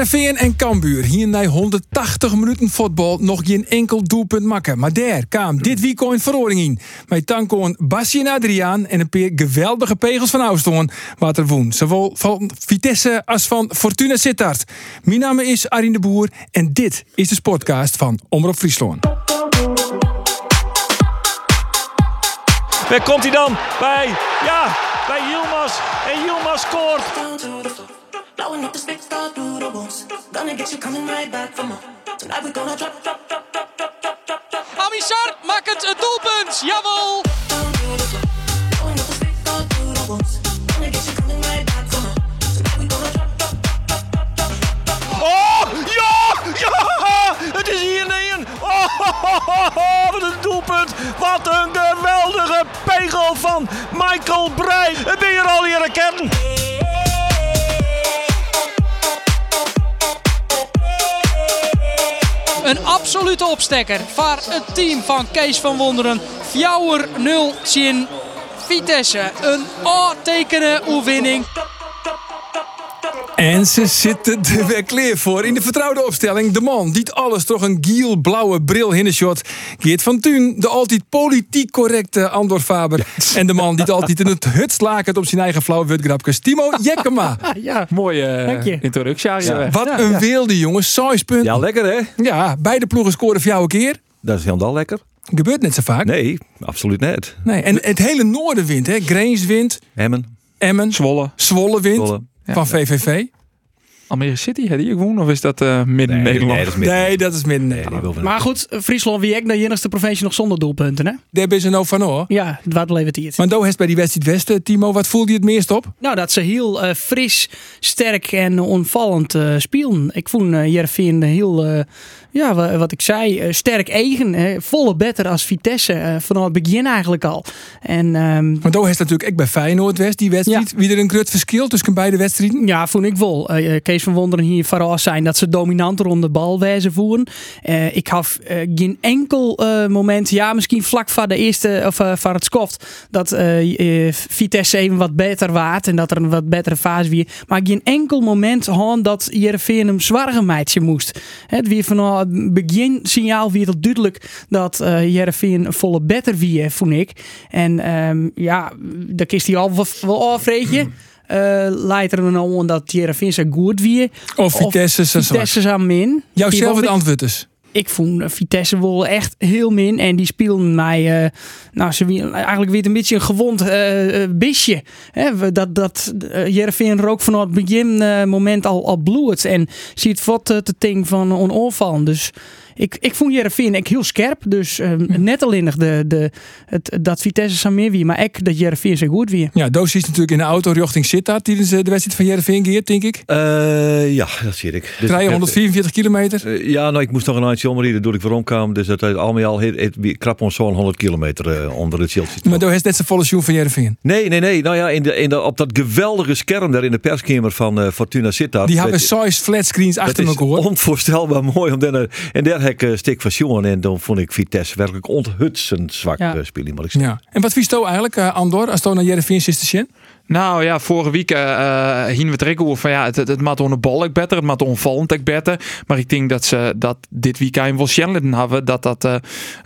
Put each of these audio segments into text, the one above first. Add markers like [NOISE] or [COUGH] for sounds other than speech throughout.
Jereveen en Cambuur hier na 180 minuten voetbal nog geen enkel doelpunt maken. Maar daar kwam dit weekend verhoring in. Met tankoon Basje en Adriaan en een paar geweldige pegels van Oustoorn. Wat. Zowel van Vitesse als van Fortuna Sittard. Mijn naam is Arine de Boer en dit is de sportcast van Omroep Friesland. Waar komt hij dan? Bij, ja, bij Yilmaz. En Yilmaz scoort. Blowing up the sticks, start through the walls. Gonna get you coming right back for more. Tonight we gonna drop, drop, drop, drop, drop, drop, drop, drop. Amishar maakt het het doelpunt. Jawel. Oh, ja, ja, het is hier een. Oh, wat een doelpunt. Wat een geweldige pegel van Michael Breij. Ben je er al leren kennen? Een absolute opstekker voor het team van Kees van Wonderen. Fjouwer 0 Chin Vitesse. Een A-tekenen oefening. En ze zitten er weer klaar voor in de vertrouwde opstelling. De man die het alles toch een giel-blauwe bril hindershot. Geert van Tuin, de altijd politiek correcte Andor Faber. En de man die het altijd in het hut slakert op zijn eigen flauwe wutgrapjes. Timo [LAUGHS] Jekkema. Ja, Mooie Dank je. uh, introductie. Wat een wilde jongen, punten. Ja, lekker hè? Ja, beide ploegen scoren voor jou een keer. Dat is helemaal lekker. Gebeurt net zo vaak. Nee, absoluut niet. Nee, En het hele noorden wint, hè? Greens wint, Hemmen, Emmen, Zwolle. Zwolle wint Zwolle. Van VVV. Almere City, had die gewoon? Of is dat uh, midden Nee, Nederland? nee, dat is midden. Nee, dat is midden Nee, Nederland. die wil maar goed, Friesland wie ik de enigste provincie nog zonder doelpunten, hè? Daar ben ze nou van hoor. Ja, wat levert hij het? Maar Do heeft bij die wedstrijd Westen, Timo, wat voelde je het meest op? Nou, dat ze heel eh, fris, sterk en onvallend eh spelen. Ik vond uh, Jervin heel, eh, ja, wa- wat ik zei, eh, sterk eigen. hè. volle beter als Vitesse, eh, vanaf het begin eigenlijk al. En ehm, Want Do heeft natuurlijk ook bij Feyenoord West die wedstrijd. Wie er een groot verschil tussen beide wedstrijden? Ja, vond ik wel. Eh, Kees van Wonderen hier vooral zijn dat ze dominanter rond de bal wijzen voeren. Ik had eh, geen enkel moment, ja, misschien vlak voor de eerste of voor het skoft, dat Vitesse even wat beter waard en dat er een wat betere fase weer. Maar geen enkel moment gewoon dat Jereveen hem zwaarge meidje moest. Het weer het begin signaal weer het duidelijk dat uh, Jereveen een volle beter wie, vond ik. En ehm, ja, daar kiest hij al wel, afreetje. Uh, leidt er nou dat Jereveen zo goed wie. Of Vitesse zo. Vitesse min. Jouw zelf het antwoord is. Ik vond uh, Vitesse wel echt heel min. En die speelden mij, uh, nou, ze eigenlijk weer een beetje een gewond uh, bisje. Hè, dat dat uh, Jereveen rook vanaf het begin moment al, al bloed. En ziet wat te ting van een oorvallen. Dus ik, ik vond Jereveen ik heel scherp. Dus um, net alleen nog de, de, het, dat Vitesse zo meer wie. Maar ik dat Jereveen zo goed wie. Ja, Doos is natuurlijk in de auto richting Sittard tijdens eh, de wedstrijd van Jereveen Geert, denk ik. Eh, ja, dat zie ik. Dus Rijden ik heb- 144 kilometer. eh, ja, nou, ik moest nog een eindje omrijden door ik weer omkwam. Dus dat al met al het, krap ons zo'n 100 kilometer onder het schild. Maar Do heeft net zijn volle sjoen van Jereveen. Nee, nee, nee. Nou ja, in de, in de, op dat geweldige scherm daar in de perskamer van Fortuna Sittard. Die hebben zes flatscreens achter is elkaar. hoor. onvoorstelbaar mooi. Om dan, en daar ik een stik van jongen. En dan vond ik Vitesse werkelijk onthutsend zwak Ja. ja. spelen, ik. Ja. En wat vies eigenlijk, eh, Andor, als je naar Jereveen zit te zien? Nou ja, vorige week uh, we ook over van ja, het, het, het maakt beter, het maakt onvallend ook beter. Maar ik denk dat ze dat dit weekend wel Sjenleden hebben, dat dat uh,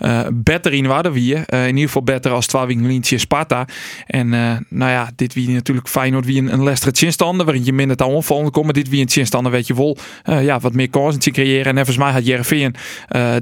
uh, beter in waarde wie. Uh, in ieder geval beter als twee weken Sparta. En nou ja, dit wie natuurlijk Feyenoord wie een, een Leicester chinstander, waarin je minder aan onvallend komt. Dit wie een chinstander weet je wel, ja, wat meer kansen te creëren. En volgens mij had Jereveen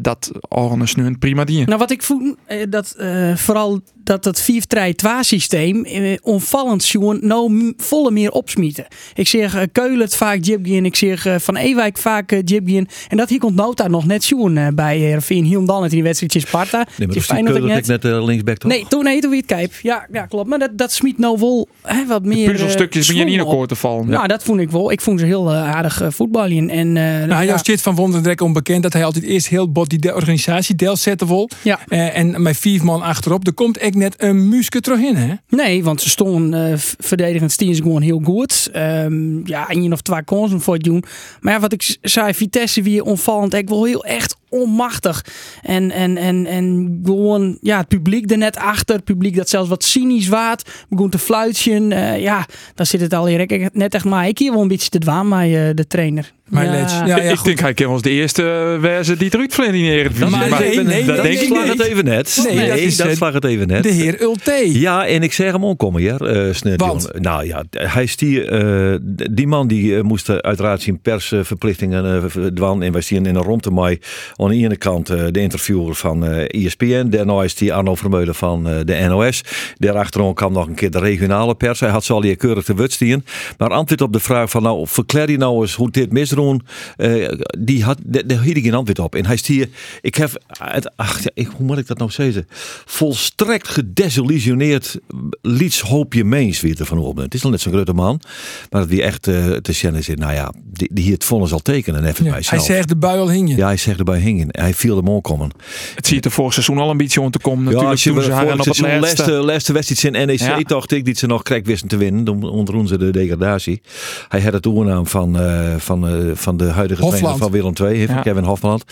dat al nu een prima dien. Nou, wat ik voel, eh, dat eh, vooral dat het 4-3-2 systeem eh, onvallend jongen gewoon nou volle meer opsmieten. Ik zeg uh, Keulert vaak Jibgien, ik zeg eh, Van Ewijk vaak uh, Jibgien. En dat hier komt Nota nog net zoen uh, bij Heerenveen. Hier dan het in die wedstrijdje Sparta. Nee, maar dat fijn dat ik net... net uh, linksback toch? Nee, toen, nee, toen wie het kijp. Ja, ja, klopt. Maar dat, dat smiet nou wel hè, wat meer. Puzzelstukjes uh, ben je niet in akkoord te vallen. Nou, dat vond ik wel. Ik vond ze heel uh, aardig uh, voetballen. En, uh, Nou, ja. jouw shit van Wonderdrek onbekend dat hij altijd eerst heel bot die de organisatie deel zetten wil. Ja. Uh, en met vier man achterop, er komt echt net een muske terug in, hè? Nee, want ze stonden uh, verdedigend ze gewoon heel goed. Um, ja, en je nog twee kansen voor het doen. Maar ja, wat ik zei, Vitesse weer onvallend. Ik wil heel echt onmachtig. En, en, en, en gewoon, ja, het publiek er net achter. Het publiek dat zelfs wat cynisch waard. Begon te fluitjen. Uh, ja, dan zit het al hier net echt maar. Ik hier wel een beetje te dwaan met uh, de trainer. Maar ja. Ja, ja, ik goed. denk hij kan ons de eerste wezen die het uitvlinding in Eredivisie. Maar, maar nee, nee, dat nee, denk ik slag het even net. Nee, nee dat, is, dat slag het even net. De heer Ulte. Ja, en ik zeg hem onkomen, ja, uh, Snert. Nou ja, hij stier, uh, die man die uh, moest uiteraard zijn persverplichtingen uh, dwan. En wij zien in een rondte aan de ene kant uh, de interviewer van ESPN. Daarna is die Arno Vermeulen van uh, de NOS. Daarachterom kwam nog een keer de regionale pers. Hij had ze al hier keurig te wutstien. Maar antwoord op de vraag van nou, verklaar je nou eens hoe dit misdoen. Uh, die had, daar hield ik geen antwoord op. En hij stier, ik heb, het, ach, ja, ik, hoe moet ik dat nou zeggen? Volstrekt gedesillusioneerd liets hoopje meens weer te van op. Het is al net zo'n grote man. Maar dat wie echt te zien zit, nou ja, die, die hier het vonnis al tekenen even ja, Hij zegt de bui al hingen. Ja, hij zegt erbij hingen. Hij viel hem ook komen. Het ziet er vorig seizoen al een beetje om te komen. Natuurlijk, ja, als je toen ze haar op het laatste, laatste wedstrijd in NEC ja. dacht ik, die ze nog krek wisten te winnen. Onder ze de degradatie. Hij had het oernaam van, uh, van, uh, van de huidige Hofland. trainer van Willem II, heeft ja. Kevin Hofland.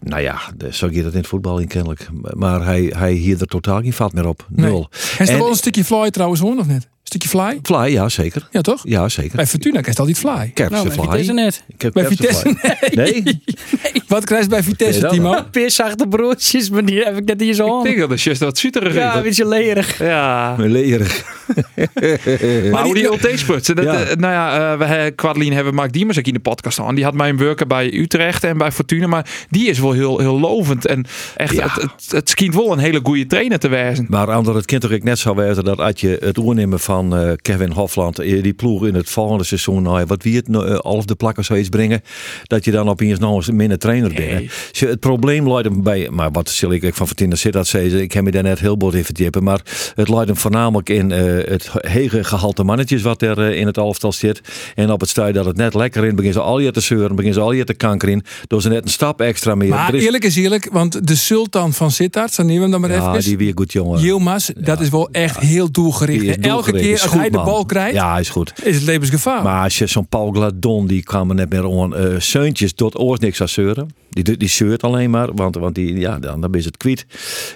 Nou ja, zo gaat het in het voetbal in kennelijk. Maar hij, hij hier er totaal geen vat meer op. Nul. Nee. Hij is er wel een stukje fly trouwens hoor, of net? Stukje fly? Fly, ja zeker. Ja toch? Ja zeker. Bij Fortuna krijgt altijd fly. Kerpse nou, fly. Vitesse net. Ik heb bij Vitesse nee. nee. [LAUGHS] nee. Wat krijgt bij Vitesse, Timo? [LAUGHS] Peerzachte broodjes, maar die heb ik net hier zo aan. Ik denk dat het just wat zuterig Ja, een beetje leerig. Ja. Leerig. [LAUGHS] maar hoe die LT-spurts. Ja. Uh, nou ja, uh, we Quadeline hebben Mark Diemers ook in de podcast aan. Die had mij een werken bij Utrecht en bij Fortuna. Maar die is wel heel, heel lovend. En echt, ja. het, het, het schijnt wel een hele goede trainer te wezen. Maar ander het kind toch ik net zou weten dat als je het oornemen van uh, Kevin Hofland, die ploeg in het volgende seizoen, nou, wat wie het uh, half de plakken zou iets brengen, dat je dan opeens nog eens minder trainer bent. Nee. Dus het probleem leidt hem bij, maar wat zal ik van Fortuna zit dat ik heb me daar net heel bot in verdiepen, maar het leidt hem voornamelijk in uh, het hege gehalte mannetjes wat er uh, in het elftal zit. En op het stuit dat het net lekker in, beginnen ze al je te zeuren, beginnen ze al je te kankeren in, door ze net een stap extra meer. Maar is... eerlijk is eerlijk, want de sultan van Sittard, zo nemen we hem dan maar ja, even. die weer goed jongen. Yilmaz, ja. dat is wel echt ja. heel doelgericht. Elke keer als goed, hij de bal krijgt, ja, is goed. is het levensgevaar. Maar als je zo'n Paul Gladon, die kwam er net meer om uh, zeuntjes tot oors niks aan zeuren. Die, die zeurt alleen maar, want, want die, ja, dan, dan is het kwijt.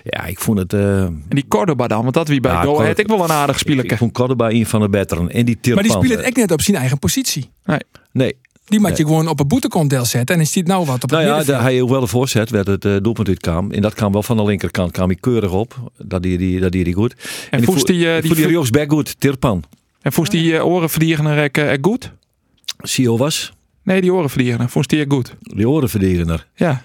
Ja, ik vond het... Uh... En die Cordoba dan, want dat wie bij ja, Go Ahead ik wel een aardig ik vond Cordoba een van de betteren. En die maar die speelt het echt net op zijn eigen positie. Nee. Nee. Die moet je nee. gewoon op een boetekondel zetten en is die nou wat op nou het ja, hij ook wel de voorzet, werd het uh, doelpunt uit kwam. En dat kwam wel van de linkerkant, kwam hij keurig op. Dat die, die, dat die, die goed. En, en voest die... Uh, die, die rechtsback goed, Tirpan. En voest die uh, orenverdiegener uh, goed? Sio was? Nee, die orenverdiegener. Voest die goed? Die orenverdiegener? Ja.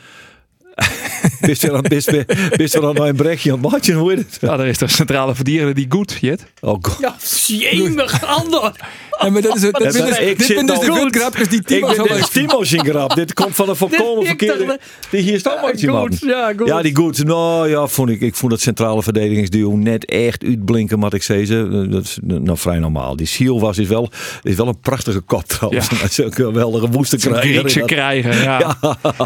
[LAUGHS] Bist er aan, bist, bist brekje aan het matje, hoe is het? Ja, er is de centrale verdediger die goed, Jet. Oh god. Ja, jemig, ander. Ja, maar dat is het. Dit Ja, ik dit zijn dus de goed. grapjes die Ik Timo ben is Timo zijn grap. Dit komt van een [LAUGHS] volkomen ik verkeerde... Die hier staat maar man. Goed, ja, goed. Ja, die goed. Nou ja, vond ik, ik vond het centrale verdedigingsduo net echt uitblinken, wat ik zei. Ze. Dat is nou vrij normaal. Die Siel was is wel, is wel een prachtige kop trouwens. Ja. [LAUGHS] Dat is ook een geweldige woeste krijger. Griekse Dat- krijgen, ja.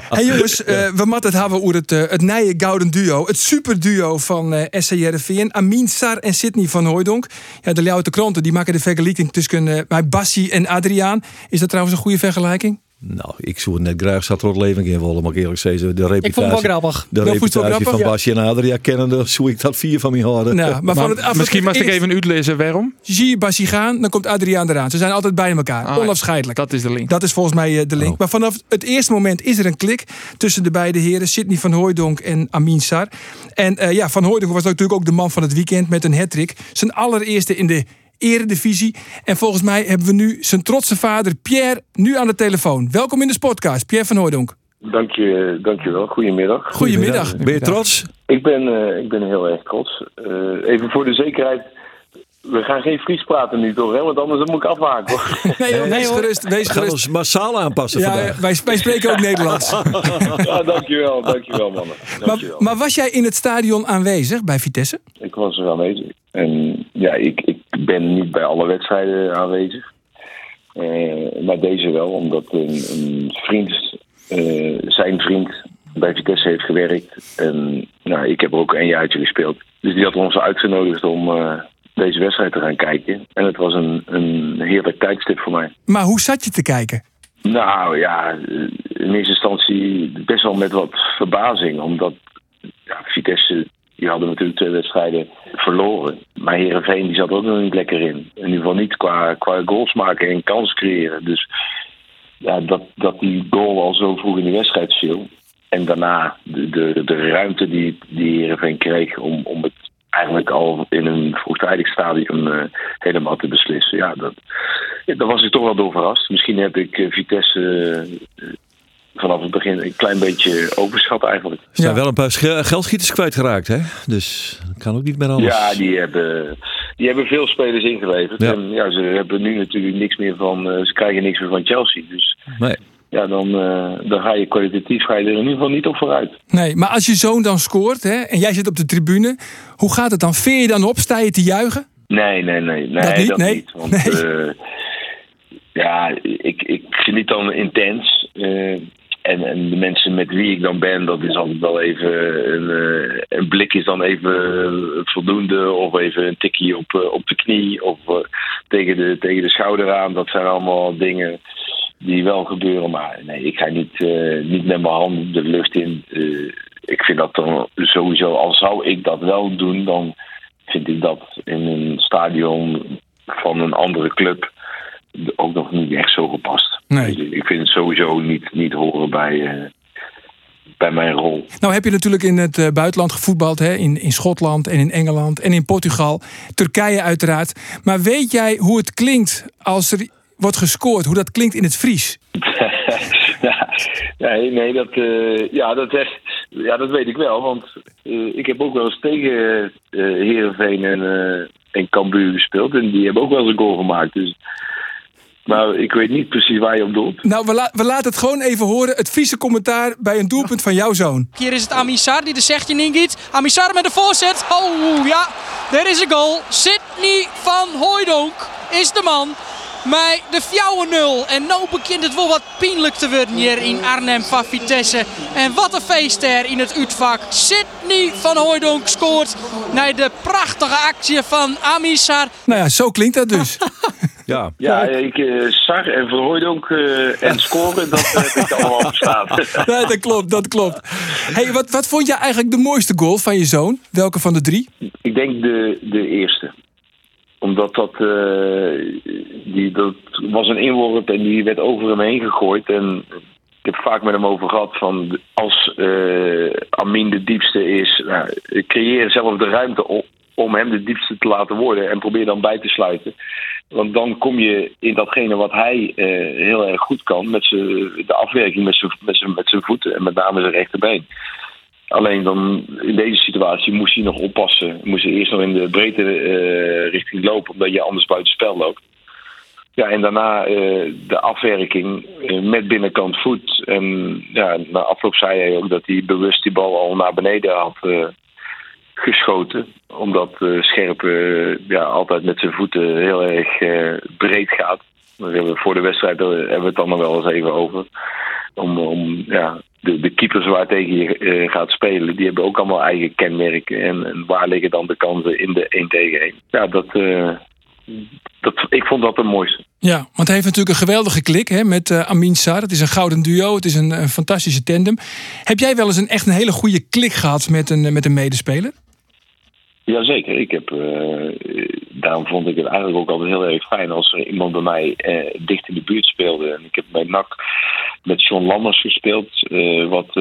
Hey jongens, [LAUGHS] uh, we moeten het hebben over het, uh, het nieuwe gouden duo. Het superduo van uh, SC Heerenveen. Amin Sar en Sidney van Hooijdonk. Ja, de Ljouwte Kranten die maken de vergelijking tussen uh, bij Bassi en Adriaan. Is dat trouwens een goede vergelijking? Nou, ik zou het net graag zat er het leven in willen, maar ik eerlijk zeggen, de Ik vond het wel reputatie, grappig. de reputatie van ja. Basje en Adria kennende, [LAUGHS] zou ik dat vier van me houden. Nou, maar, van het, Misschien moest ik even uitlezen waarom. Zie je Bassi gaan, dan komt Adriaan eraan. Ze zijn altijd bij elkaar. Ah, Onafscheidelijk. Dat is de link. Dat is volgens mij eh, de link. Oh. Maar vanaf het eerste moment is er een klik tussen de beide heren. Sidney van Hooijdonk en Amin Sar. En eh, ja, Van Hooijdonk was natuurlijk ook de man van het weekend met een hat Zijn allereerste in de eredivisie. En volgens mij hebben we nu zijn trotse vader Pierre nu aan de telefoon. Welkom in de podcast, Pierre van Hooijdonk. Dank je, dank je wel. Goedemiddag. Goedemiddag. Ben je trots? Ik ben, eh, ik ben heel erg trots. Eh, even voor de zekerheid. we gaan geen Fries praten nu toch, hè? Want anders dan moet ik afhaken. Hoor. [LAUGHS] Nee, joh, wees gerust, wees We gaan gerust. ons massaal aanpassen Ja, vandaag. wij, wij spreken ook Nederlands. [LAUGHS] ja, dankjewel, dankjewel mannen. Maar, Dankjewel. maar was jij in het stadion aanwezig bij Vitesse? Ik was er aanwezig. En ja, ik, ik ben niet bij alle wedstrijden aanwezig. Eh, maar deze wel, omdat een, een vriend, eh, zijn vriend, bij Vitesse heeft gewerkt. En nou, ik heb er ook een jaartje gespeeld. Dus die had ons uitgenodigd om eh, deze wedstrijd te gaan kijken. En het was een, een heerlijk tijdstip voor mij. Maar hoe zat je te kijken? Nou ja, in eerste instantie best wel met wat verbazing. Omdat ja, Vitesse, die hadden natuurlijk twee wedstrijden verloren. Maar Heerenveen die zat ook nog niet lekker in. In ieder geval niet qua, qua goals maken en kans creëren. Dus ja, dat, dat die goal al zo vroeg in de wedstrijd viel. En daarna de, de, de ruimte die, die Heerenveen kreeg om, om het eigenlijk al in een vroegtijdig stadium eh, helemaal te beslissen. Ja, dat, daar was ik toch wel door verrast. Misschien heb ik eh, Vitesse eh, vanaf het begin een klein beetje overschat eigenlijk. Er zijn Ja. wel een paar geldschieters kwijtgeraakt, hè? Dus dat kan ook niet meer alles. Ja, die hebben, die hebben veel spelers ingeleverd. Ja. En ja, ze hebben nu natuurlijk niks meer van. eh, ze krijgen niks meer van Chelsea. Dus Nee. ja, dan, eh, dan ga je kwalitatief ga je er in ieder geval niet op vooruit. Nee, maar als je zoon dan scoort hè, en jij zit op de tribune, hoe gaat het dan? Veer je dan op? Sta je te juichen? Nee, nee, nee. nee Dat niet? Nee? Want Nee. eh, ja, ik, ik geniet dan intens. eh, en, en de mensen met wie ik dan ben, dat is altijd wel even een, eh, blik is dan even voldoende. Of even een tikje op, eh, op de knie. Of eh, tegen, de, tegen de schouder aan. Dat zijn allemaal dingen die wel gebeuren. Maar nee, ik ga niet, niet met mijn handen de lucht in. Ik vind dat dan sowieso, al zou ik dat wel doen, dan vind ik dat in een stadion van een andere club ook nog niet echt zo gepast. Nee. Ik vind het sowieso niet, niet horen bij, eh, bij mijn rol. Nou heb je natuurlijk in het eh, buitenland gevoetbald, hè? In, in Schotland en in Engeland en in Portugal. Turkije uiteraard. Maar weet jij hoe het klinkt als er wordt gescoord? Hoe dat klinkt in het Fries? [LAUGHS] ja, nee, nee dat, eh, ja, dat, echt, ja, dat weet ik wel. Want ik heb ook wel eens tegen eh Heerenveen en, en Cambuur gespeeld. En die hebben ook wel eens een goal gemaakt. Dus, maar ik weet niet precies waar je op doelt. Nou, we, la- we laten het gewoon even horen. Het Friese commentaar bij een doelpunt van jouw zoon. Hier is het Amisar die de zegje ingiet. Amisar met de voorzet. Oh ja, er is een goal. Sidney van Hooijdonk is de man. Met de 4-0. En nou begint het wel wat pijnlijk te worden hier in Arnhem van Vitesse. En wat een feest er in het uitvak. Sidney van Hooijdonk scoort. Na de prachtige actie van Amisar. Nou ja, zo klinkt dat dus. [LAUGHS] Ja. Ja, ik, eh Sar en Van Hooijdonk eh en scoren, dat eh, heb ik allemaal verstaan. [LAUGHS] ja, dat klopt, dat klopt. Hey, wat, wat vond jij eigenlijk de mooiste goal van je zoon? Welke van de drie? Ik denk de, de eerste. Omdat dat, die, dat was een inworp en die werd over hem heen gegooid. En ik heb vaak met hem over gehad van als eh Amin de diepste is, nou, creëer zelf de ruimte op om hem de diepste te laten worden en probeer dan bij te sluiten. Want dan kom je in datgene wat hij eh, heel erg goed kan, met de afwerking met zijn met voeten en met name zijn rechterbeen. Alleen dan in deze situatie moest hij nog oppassen. Moest hij eerst nog in de breedte eh, richting lopen, omdat je anders buiten spel loopt. Ja, en daarna eh, de afwerking met binnenkant voet. En ja, na afloop zei hij ook dat hij bewust die bal al naar beneden had geschoten. Omdat eh Scherp eh, ja, altijd met zijn voeten heel erg eh, breed gaat. Voor de wedstrijd hebben we het dan nog wel eens even over. Om, om ja, de, de keepers waar tegen je eh, gaat spelen, die hebben ook allemaal eigen kenmerken. En, waar liggen dan de kansen in de 1 tegen 1? Ja, dat, dat, ik vond dat het mooiste. Ja, want hij heeft natuurlijk een geweldige klik hè, met Amin Sar. Het is een gouden duo, het is een, een fantastische tandem. Heb jij wel eens een echt een hele goede klik gehad met een, met een medespeler? Jazeker, ik heb, eh, daarom vond ik het eigenlijk ook altijd heel erg fijn als er iemand bij mij eh, dicht in de buurt speelde. En ik heb bij NAC met John Lammers gespeeld, eh, wat,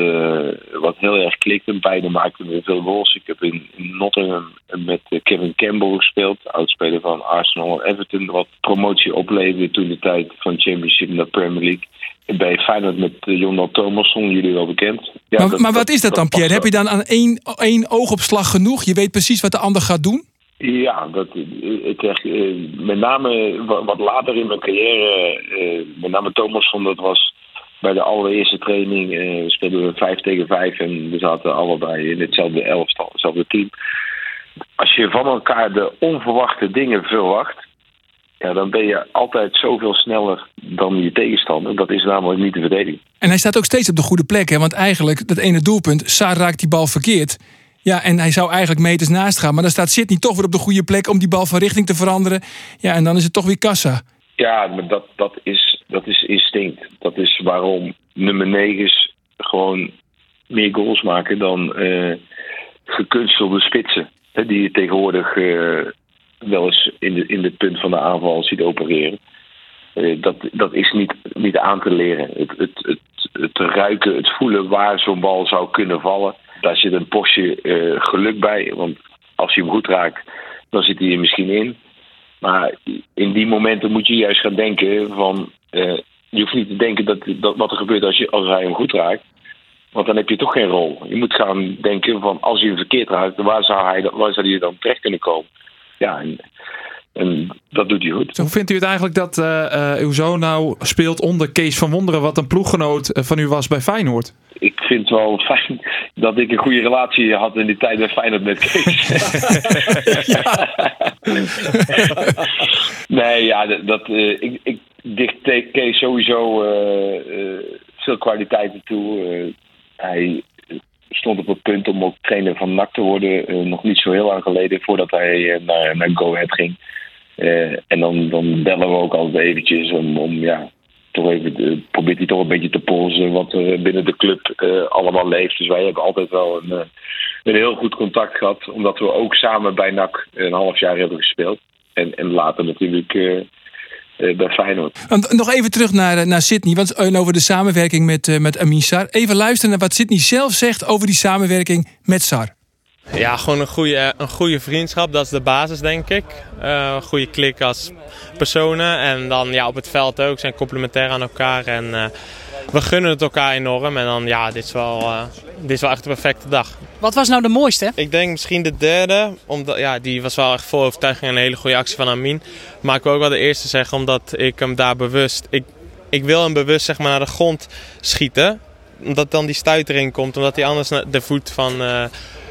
wat heel erg klikte. Beide maakten weer veel goals. Ik heb in, in Nottingham met Kevin Campbell gespeeld, oudspeler van Arsenal en Everton, wat promotie opleverde toen de tijd van Championship naar Premier League. Bij Feyenoord met uh, Jonathan Thomasson, jullie wel bekend. Ja, maar, maar wat is dat dan, Pierre? Heb je dan aan één, één oogopslag genoeg? Je weet precies wat de ander gaat doen? Ja, dat, het echt, eh, met name wa- wat later in mijn carrière, eh, met name Thomasson, dat was bij de allereerste training, eh, we speelden we 5 tegen 5 en we zaten allebei in hetzelfde elftal, hetzelfde team. Als je van elkaar de onverwachte dingen verwacht, ja, dan ben je altijd zoveel sneller dan je tegenstander. Dat is namelijk niet te verdedigen. En hij staat ook steeds op de goede plek. Hè? Want eigenlijk, dat ene doelpunt, Saar raakt die bal verkeerd. Ja, en hij zou eigenlijk meters naast gaan. Maar dan staat Sidney toch weer op de goede plek om die bal van richting te veranderen. Ja, en dan is het toch weer kassa. Ja, maar dat, dat, is, dat is instinct. Dat is waarom nummer 9's gewoon meer goals maken dan eh, gekunstelde spitsen. Hè, die je tegenwoordig eh, wel eens in, de, in het punt van de aanval ziet opereren. Eh, dat, dat is niet, niet aan te leren. Het, het, het, het ruiken, het voelen waar zo'n bal zou kunnen vallen. Daar zit een postje eh, geluk bij. Want als je hem goed raakt, dan zit hij er misschien in. Maar in die momenten moet je juist gaan denken van... eh, je hoeft niet te denken dat, dat wat er gebeurt als, je, als hij hem goed raakt. Want dan heb je toch geen rol. Je moet gaan denken van als hij hem verkeerd raakt... waar zou hij, waar zou hij dan terecht kunnen komen? Ja, en, en dat doet hij goed. Hoe vindt u het eigenlijk dat eh, eh, uw zoon nou speelt onder Kees van Wonderen, wat een ploeggenoot eh, van u was bij Feyenoord? Ik vind het wel fijn dat ik een goede relatie had in die tijd bij Feyenoord met Kees. [LAUGHS] [LAUGHS] nee, ja, dat, eh, ik, ik dicht Kees sowieso veel kwaliteiten toe. Eh, hij stond op het punt om ook trainer van NAC te worden. eh, nog niet zo heel lang geleden, voordat hij eh, naar, naar Go Ahead ging. Eh, en dan, dan bellen we ook altijd eventjes om, om ja, toch even, probeert hij toch een beetje te polsen wat er binnen de club allemaal leeft. Dus wij hebben altijd wel een, een heel goed contact gehad, omdat we ook samen bij NAC een half jaar hebben gespeeld. En, en later natuurlijk bij Feyenoord. Nog even terug naar, eh, naar Sydney. Want eh, over de samenwerking met, eh, met Amin Sar. Even luisteren naar wat Sydney zelf zegt over die samenwerking met Sar. Ja, gewoon een goede, een goede vriendschap, dat is de basis denk ik. Eh, een goede klik als personen en dan ja, op het veld ook, zijn complementair aan elkaar en eh, we gunnen het elkaar enorm. En dan ja, dit is wel, eh, dit is wel echt een perfecte dag. Wat was nou de mooiste? Ik denk misschien de derde, omdat ja, die was wel echt vol overtuiging en een hele goede actie van Amin. Maar ik wil ook wel de eerste zeggen, omdat ik hem daar bewust, ik, ik wil hem bewust zeg maar naar de grond schieten. Omdat dan die stuitering komt, omdat hij anders de voet van eh,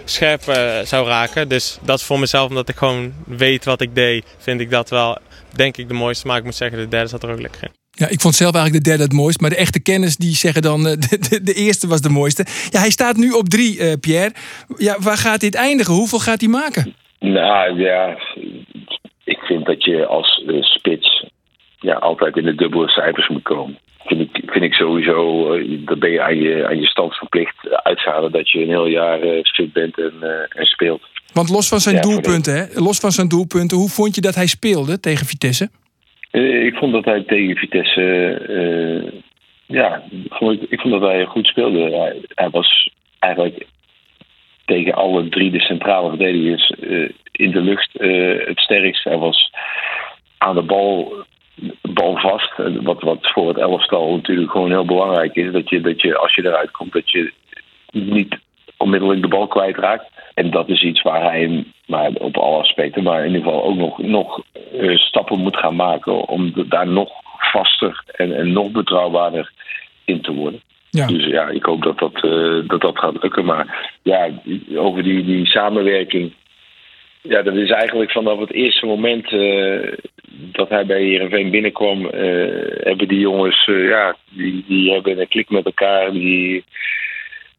scherp eh, zou raken. Dus dat is voor mezelf, omdat ik gewoon weet wat ik deed, vind ik dat wel, denk ik, de mooiste. Maar ik moet zeggen, de derde zat er ook lekker in. Ja, ik vond zelf eigenlijk de derde het mooist. Maar de echte kenners die zeggen dan eh, [LAUGHS] de, de, de eerste was de mooiste. Ja, hij staat nu op drie, eh, Pierre. Ja, waar gaat dit eindigen? Hoeveel gaat hij maken? Nou ja, ik vind dat je als eh, spits ja, altijd in de dubbele cijfers moet komen. Vind ik, vind ik sowieso, dat ben je aan je, aan je stand verplicht uitschalen dat je een heel jaar fit bent en, en speelt. Want los van zijn Ja, doelpunten, hè? los van zijn doelpunten, hoe vond je dat hij speelde tegen Vitesse? Eh, ik vond dat hij tegen Vitesse, eh, ja, vond ik, vond dat hij goed speelde. Hij, was eigenlijk tegen alle drie de centrale verdedigers eh, in de lucht eh, het sterkst. Hij was aan de bal, bal vast. Eh, Wat, wat voor het elftal natuurlijk gewoon heel belangrijk is. Dat je, dat je als je eruit komt, dat je niet onmiddellijk de bal kwijtraakt. En dat is iets waar hij maar op alle aspecten, maar in ieder geval ook nog, nog eh, stappen moet gaan maken om daar nog vaster en, en nog betrouwbaarder in te worden. Ja. Dus ja, ik hoop dat dat, eh, dat, dat gaat lukken. Maar ja, over die, die samenwerking. Ja, dat is eigenlijk vanaf het eerste moment eh, dat hij bij Heerenveen binnenkwam, hebben die jongens, ja, die, die hebben een klik met elkaar. Die,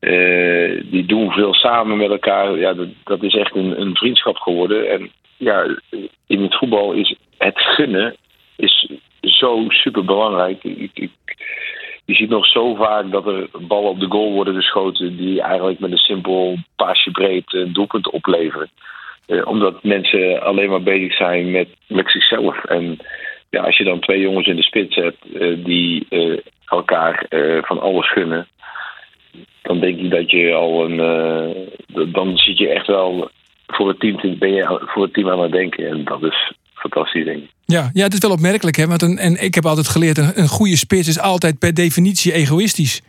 eh, die doen veel samen met elkaar. Ja, dat, dat is echt een, een vriendschap geworden. En ja, in het voetbal is het gunnen is zo super belangrijk. Je ziet nog zo vaak dat er ballen op de goal worden geschoten die eigenlijk met een simpel paasje breed een doelpunt opleveren. Eh, omdat mensen alleen maar bezig zijn met, zichzelf. En ja, als je dan twee jongens in de spits hebt eh, die eh, elkaar eh, van alles gunnen, dan denk ik dat je al een. eh, dan zit je echt wel voor het team, te- ben je voor het team aan het denken. En dat is fantastisch, denk ik. Ja, ja, het is wel opmerkelijk, hè? Want een, en ik heb altijd geleerd, een, een goede spits is altijd per definitie egoïstisch.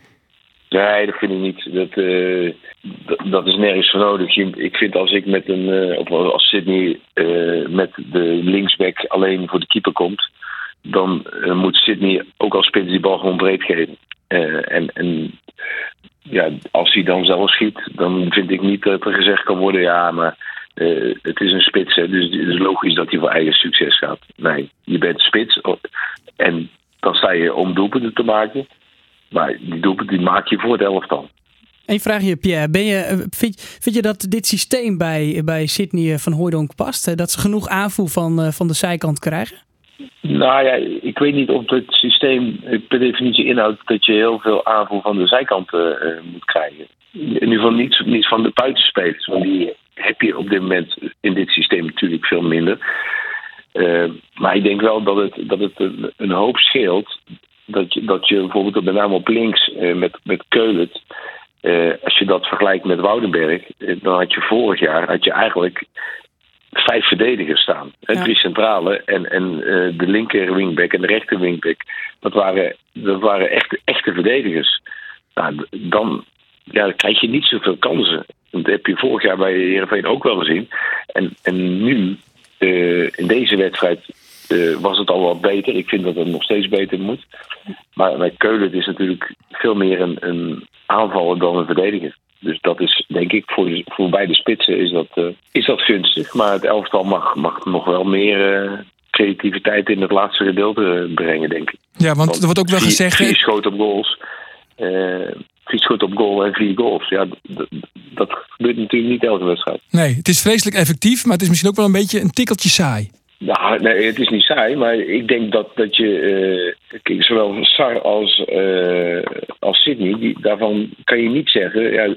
Nee, dat vind ik niet. Dat, eh, dat, is nergens voor nodig. Ik vind als ik met een, eh, of als Sydney met de linksback alleen voor de keeper komt, dan moet Sydney ook als spits die bal gewoon breed geven. En, en ja, als hij dan zelf schiet, dan vind ik niet dat er gezegd kan worden, ja, maar eh, het is een spits, hè, dus het is logisch dat hij voor eigen succes gaat. Nee, je bent spits en dan sta je om doelpunten te maken. Maar die doelpunten die maak je voor het elftal. Eén vraagje, Pierre. Ben je, eh, vind, vind je dat dit systeem bij, bij Sydney eh, van Hooijdonk past? Dat ze genoeg aanvoer van, van de zijkant krijgen? Nou ja, ik weet niet of het systeem per definitie inhoudt dat je heel veel aanvoer van de zijkant eh, eh, moet krijgen. In ieder geval niet, niet van de buitenspelers, want die heb je op dit moment in dit systeem natuurlijk veel minder. Eh, maar ik denk wel dat het, dat het een, hoop scheelt. Dat je, dat je bijvoorbeeld met name op links met, met Keulen, eh, als je dat vergelijkt met Woudenberg, dan had je vorig jaar had je eigenlijk vijf verdedigers staan. Ja. Drie centrale en, en eh, de linker wingback en de rechter wingback. Dat waren, dat waren echte, echte verdedigers. Nou, dan, ja, dan krijg je niet zoveel kansen. Dat heb je vorig jaar bij Heerenveen ook wel gezien. En, en nu, eh, in deze wedstrijd, eh, was het al wat beter. Ik vind dat het nog steeds beter moet. Maar bij Keulen is natuurlijk veel meer een, een aanvaller dan een verdediger. Dus dat is, denk ik, voor, de- voor beide spitsen is dat, eh, is dat gunstig. Maar het elftal mag, mag nog wel meer eh, creativiteit in het laatste gedeelte eh, brengen, denk ik. Ja, want er wordt ook wel vier, gezegd... Vier schoten op goals. eh, vier schoten op goal en vier goals. Ja, dat gebeurt natuurlijk niet elke wedstrijd. Nee, het is vreselijk effectief, maar het is misschien ook wel een beetje een tikkeltje saai. Nou, nee, het is niet saai, maar ik denk dat, dat je, eh, zowel Sar als, eh, als Sydney, die, daarvan kan je niet zeggen, ja,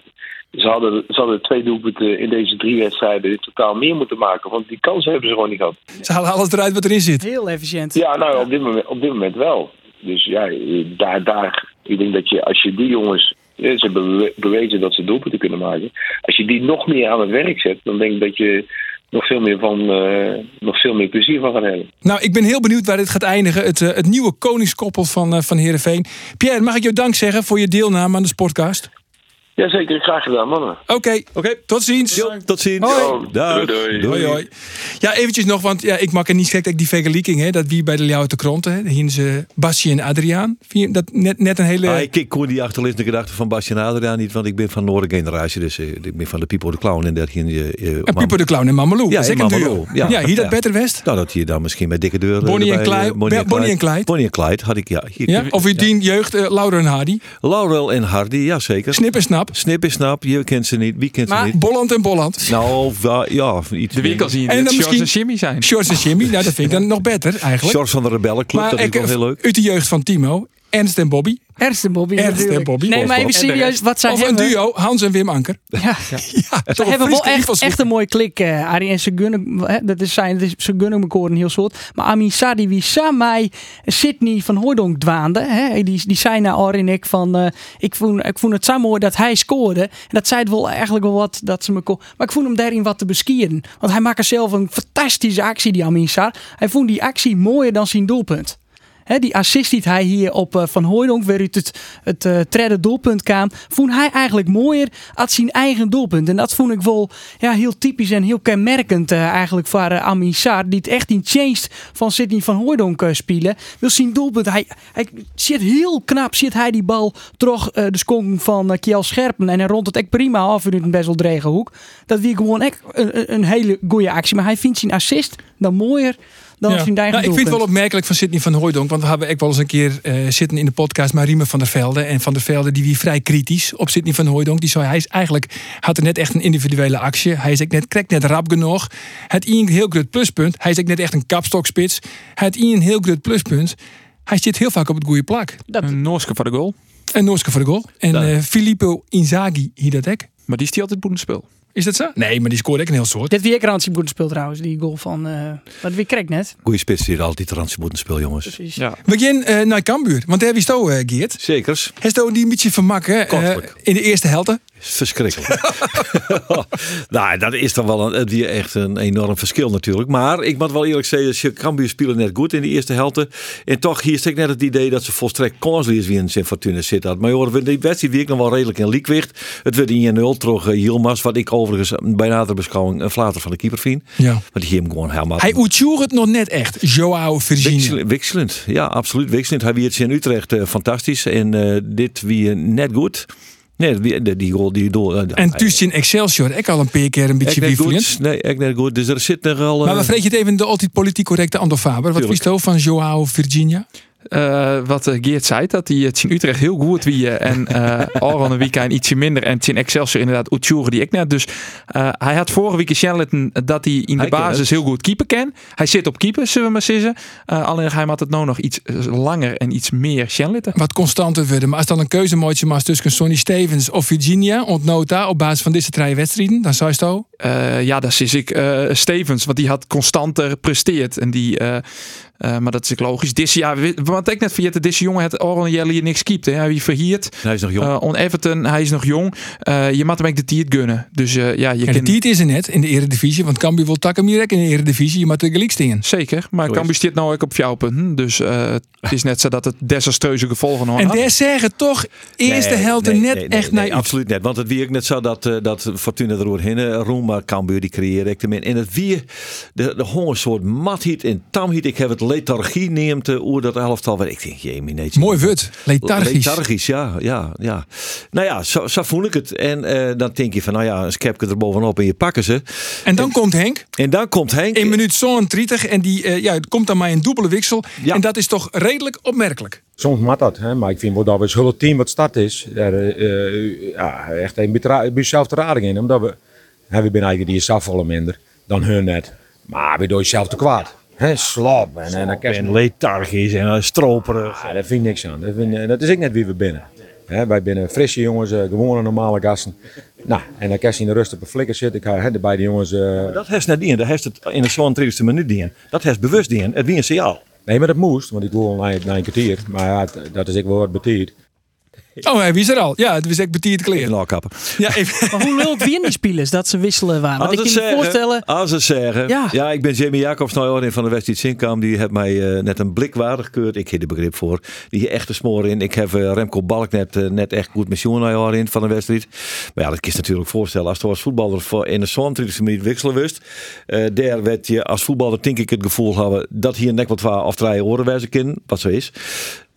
ze hadden, ze hadden twee doelpunten in deze drie wedstrijden in totaal meer moeten maken, want die kansen hebben ze gewoon niet gehad. Ze halen alles eruit wat erin zit. Heel efficiënt. Ja, nou, op dit moment, op dit moment wel. Dus ja, daar, daar, ik denk dat je, als je die jongens, ze hebben bewe- bewezen dat ze doelpunten kunnen maken, als je die nog meer aan het werk zet, dan denk ik dat je nog veel meer van, eh, nog veel meer plezier van gaat hebben. Nou, ik ben heel benieuwd waar dit gaat eindigen. Het, eh, het nieuwe koningskoppel van, eh van Heerenveen. Pierre, mag ik jou dank zeggen voor je deelname aan de Sportcast? Jazeker, graag gedaan, mannen. Oké, Oké. tot ziens. Tot ziens. Hoi. Doei, doei. Hoi, hoi. Ja, eventjes nog, want ja, ik maak er niet gek dat ik die vergelijking, hè, dat wie bij de Ljouw te Kronten, hè, hier ze Basje en Adriaan. Vind je dat net, net een hele... Ah, ik ik kon die achterliggende gedachte van Bastien Adriaan niet, want ik ben van Noorde generatie, dus eh, ik ben van de Pipo de Clown en dat hier. eh, en Pieper de Clown en Mamelou. Ja, dat is en ook een duo. Mamelou. Ja, Ja, hier dat ja. Better West. Nou, dat je dan misschien met dikke deuren. Bonnie en erbij, eh, Clyde. Bonnie en Clyde. Bonnie en Clyde had ik, ja. Hier, Ja? Of u dien jeugd, eh, Laura en Hardy. Laurel en Hardy, ja zeker. Snip en Snap. Snip is snap, je kent ze niet. Wie kent ze Maar- niet? Bolland en Bolland. Nou, ja, iets De winkel zien En dat dan Shorts misschien- en Jimmy zijn. Shorts en Jimmy, nou, dat vind ik dan nog beter eigenlijk. Shorts van de Rebellenclub, dat is ik, wel heel leuk. uit de jeugd van Timo, Ernst en Bobby. Ernst en Bobby Ernst en natuurlijk. Bobby. Nee, maar even serieus, wat zij Of een hebben... duo, Hans en Wim Anker. Ja. Ja, Ze toch een hebben wel echt, echt een mooie klik, eh Arie. En ze dat is zijn, dat is- ze gunnen elkaar een heel soort. Maar Amin Sadi, wie Sydney van Hooydonk dwaande, hè, die, die zei naar Arie en ik van, eh, ik, vond, ik vond het zo mooi dat hij scoorde. En dat zei het wel eigenlijk wel wat, dat ze me kon. Maar ik vond hem daarin wat te beskieren. Want hij maakte zelf een fantastische actie, die Amin Sar. Hij vond die actie mooier dan zijn doelpunt. Die assist die hij hier op eh, Van Hooydonk, uit het, het eh doelpunt kwam, vond hij eigenlijk mooier als zijn eigen doelpunt. En dat vond ik wel ja, heel typisch en heel kenmerkend eh, eigenlijk voor Amin Sarr, die het echt in changed van Sidney Van Hooydonk spelen. Wil zijn doelpunt, hij, hij zit heel knap, zit hij die bal eh, de skong van Kiel Scherpen en hij rond het echt prima af in een best wel drege hoek. Dat wie gewoon echt een- een hele goede actie. Maar hij vindt zijn assist dan mooier dan Ja. Nou, ik vind het wel opmerkelijk van Sidney van Hooijdonk. Want we hebben ook wel eens een keer eh, zitten in de podcast met Riemen van der Velde. En van der Velde die wie vrij kritisch op Sidney van Hooijdonk. Die zei hij is eigenlijk had er net echt een individuele actie. Hij is ook net, krijgt net rap genoeg. Het is een heel groot pluspunt. Hij is ook net echt een kapstokspits. Het is een heel groot pluspunt. Hij zit heel vaak op het goede plak. Dat, Een Noorske voor de goal. En Noorske voor de goal. En eh, Filippo Inzaghi hier dat ook. Maar die is die altijd boedenspel. Is dat zo? Nee, maar die scoort ook een heel soort. Dit weer goed speelt trouwens, die goal van. eh wat wie krijgt net. Goeie spits die er altijd moeten spelen, jongens. Precies. Ja. We gaan eh, naar Cambuur. Want daar heb je sto, eh, Geert. Zekers. Hij stond die een beetje vermakken in de eerste helte. Verschrikkelijk. [LAUGHS] nou, dat is dan wel een, het weer echt een enorm verschil natuurlijk. Maar ik moet wel eerlijk zeggen, ze Cambuur spelen net goed in de eerste helft. En toch, hier steekt net het idee dat ze volstrekt kansloos weer in zijn Fortuna zit. Maar joh, die wedstrijd weer nog wel redelijk in liekwicht. Het werd in 1-0 terug Yilmaz, wat ik overigens bij nader beschouwing een flater van de keeper vind. Ja. Want die hem gewoon helemaal... Hij uitjoeg het nog net echt. Joao Virginia. Wikselend, wisselend. ja, absoluut wisselend. Hij weer in Utrecht uh, fantastisch en uh, dit weer net goed. Nee, die, die, die goal, die doel. Uh, en tussen Excelsior, ik al een paar keer een beetje wiefelend. Nee, ik net goed. Dus er zit nog al. Maar we vreet je het even de altijd politiek correcte Ando Faber. Wat wist je van Joao Virginia? Uh, wat uh, Geert zei, dat hij het in Utrecht heel goed wie en [LAUGHS] uh, Aron een weekend ietsje minder en in Excelsior inderdaad Utjure die ik net. Dus hij had vorige week Shelleton dat hij in de hij basis heel goed keeper ken. Hij zit op keeper, zullen we maar zeggen. alleen hij had het nou nog iets langer en iets meer Shelleton. Wat constanter worden. Maar als dan een keuzemootje was tussen Sonny Stevens of Virginia, ontnota op basis van deze drie wedstrijden, dan zou je het Ja, dat is ik Stevens, want die had constanter presteerd en die uh, maar dat is ook logisch. Dit jaar, wat ik net vergeten, deze jongen het Oran Jelly niks kiept. Hè. Hij verhiert. Hij is nog jong. Uh, on Everton, hij is nog jong. Uh, je moet hem ook de tiert gunnen. Dus ja, je ja, kan... de tiert is er net in de eredivisie, want Cambuur wil takken meer in de eredivisie. Je moet er gelijk stingen. Zeker, maar Cambuur stiert nou ook op jouw punten. Dus het is net zo dat het desastreuze gevolgen had. En daar zeggen toch eerste nee, helft nee, net nee, echt nee, naar absoluut net. Want het wie ik net zo dat, uh, dat Fortuna er doorheen roem, maar Cambuur die creëerde ik En het wie de, de hongersoort mathiet en tamhiet. Ik heb het lethargie neemt oer dat elftal. Waar ik denk, jee, nee, Mooi wut. Lethargisch. Lethargisch, ja, ja, ja. Nou ja, zo, zo voel ik het. En uh, dan denk je van, nou ja, een skepje er bovenop en je pakken ze. En dan en, komt Henk. En dan komt Henk. In minuut zo'n 30 en die, uh, ja, het komt dan maar een dubbele wissel. Ja. En dat is toch redelijk opmerkelijk. Soms mat dat, hè? maar ik vind wel dat we het hele team wat start is, daar, uh, ja, echt een beetje zelf te raden in. Omdat we, hè, we zijn eigenlijk die afvallen minder dan hun net. Maar we doen jezelf te kwaad. He, slap en, en, dan en lethargisch en stroperig. Ja, daar vind ik niks aan. Dat, vind, dat is ik net wie we binnen. He, wij binnen frisse jongens, uh, gewone normale gasten. Nou, en dan kan je in de rust op een flikker zitten. Ik bij de jongens. Uh... dat heeft net dien, dat heeft het in de zo'n 30 minuut dien. Dat heeft bewust dien. Het wie een signaal. Nee, maar dat moest, want ik wil na, na een kwartier. Maar ja, dat is ik wel wat betierd. Oh, hij is er al. Ja, het was echt betierd kleren. Ja, even. [LAUGHS] Maar hoe lult wie in die spelers dat ze wisselen waren? Want ik kan me voorstellen... Als ze zeggen... Ja. ja. ik ben Jamie Jacobs nou in van de West Zinkam. Die heeft mij uh, net een blik waardig gekeurd. Ik heb er begrip voor. Die echt een smoor in. Ik heb uh, Remco Balk net, uh, net echt goed met in van de wedstrijd. Maar ja, dat kun je natuurlijk voorstellen. Als je als voetballer voor in de zo'n 30 minuut wisselen wist. daar werd je als voetballer denk ik het gevoel hebben dat hier nek wat of drie oren wijzen kunnen. Wat zo is.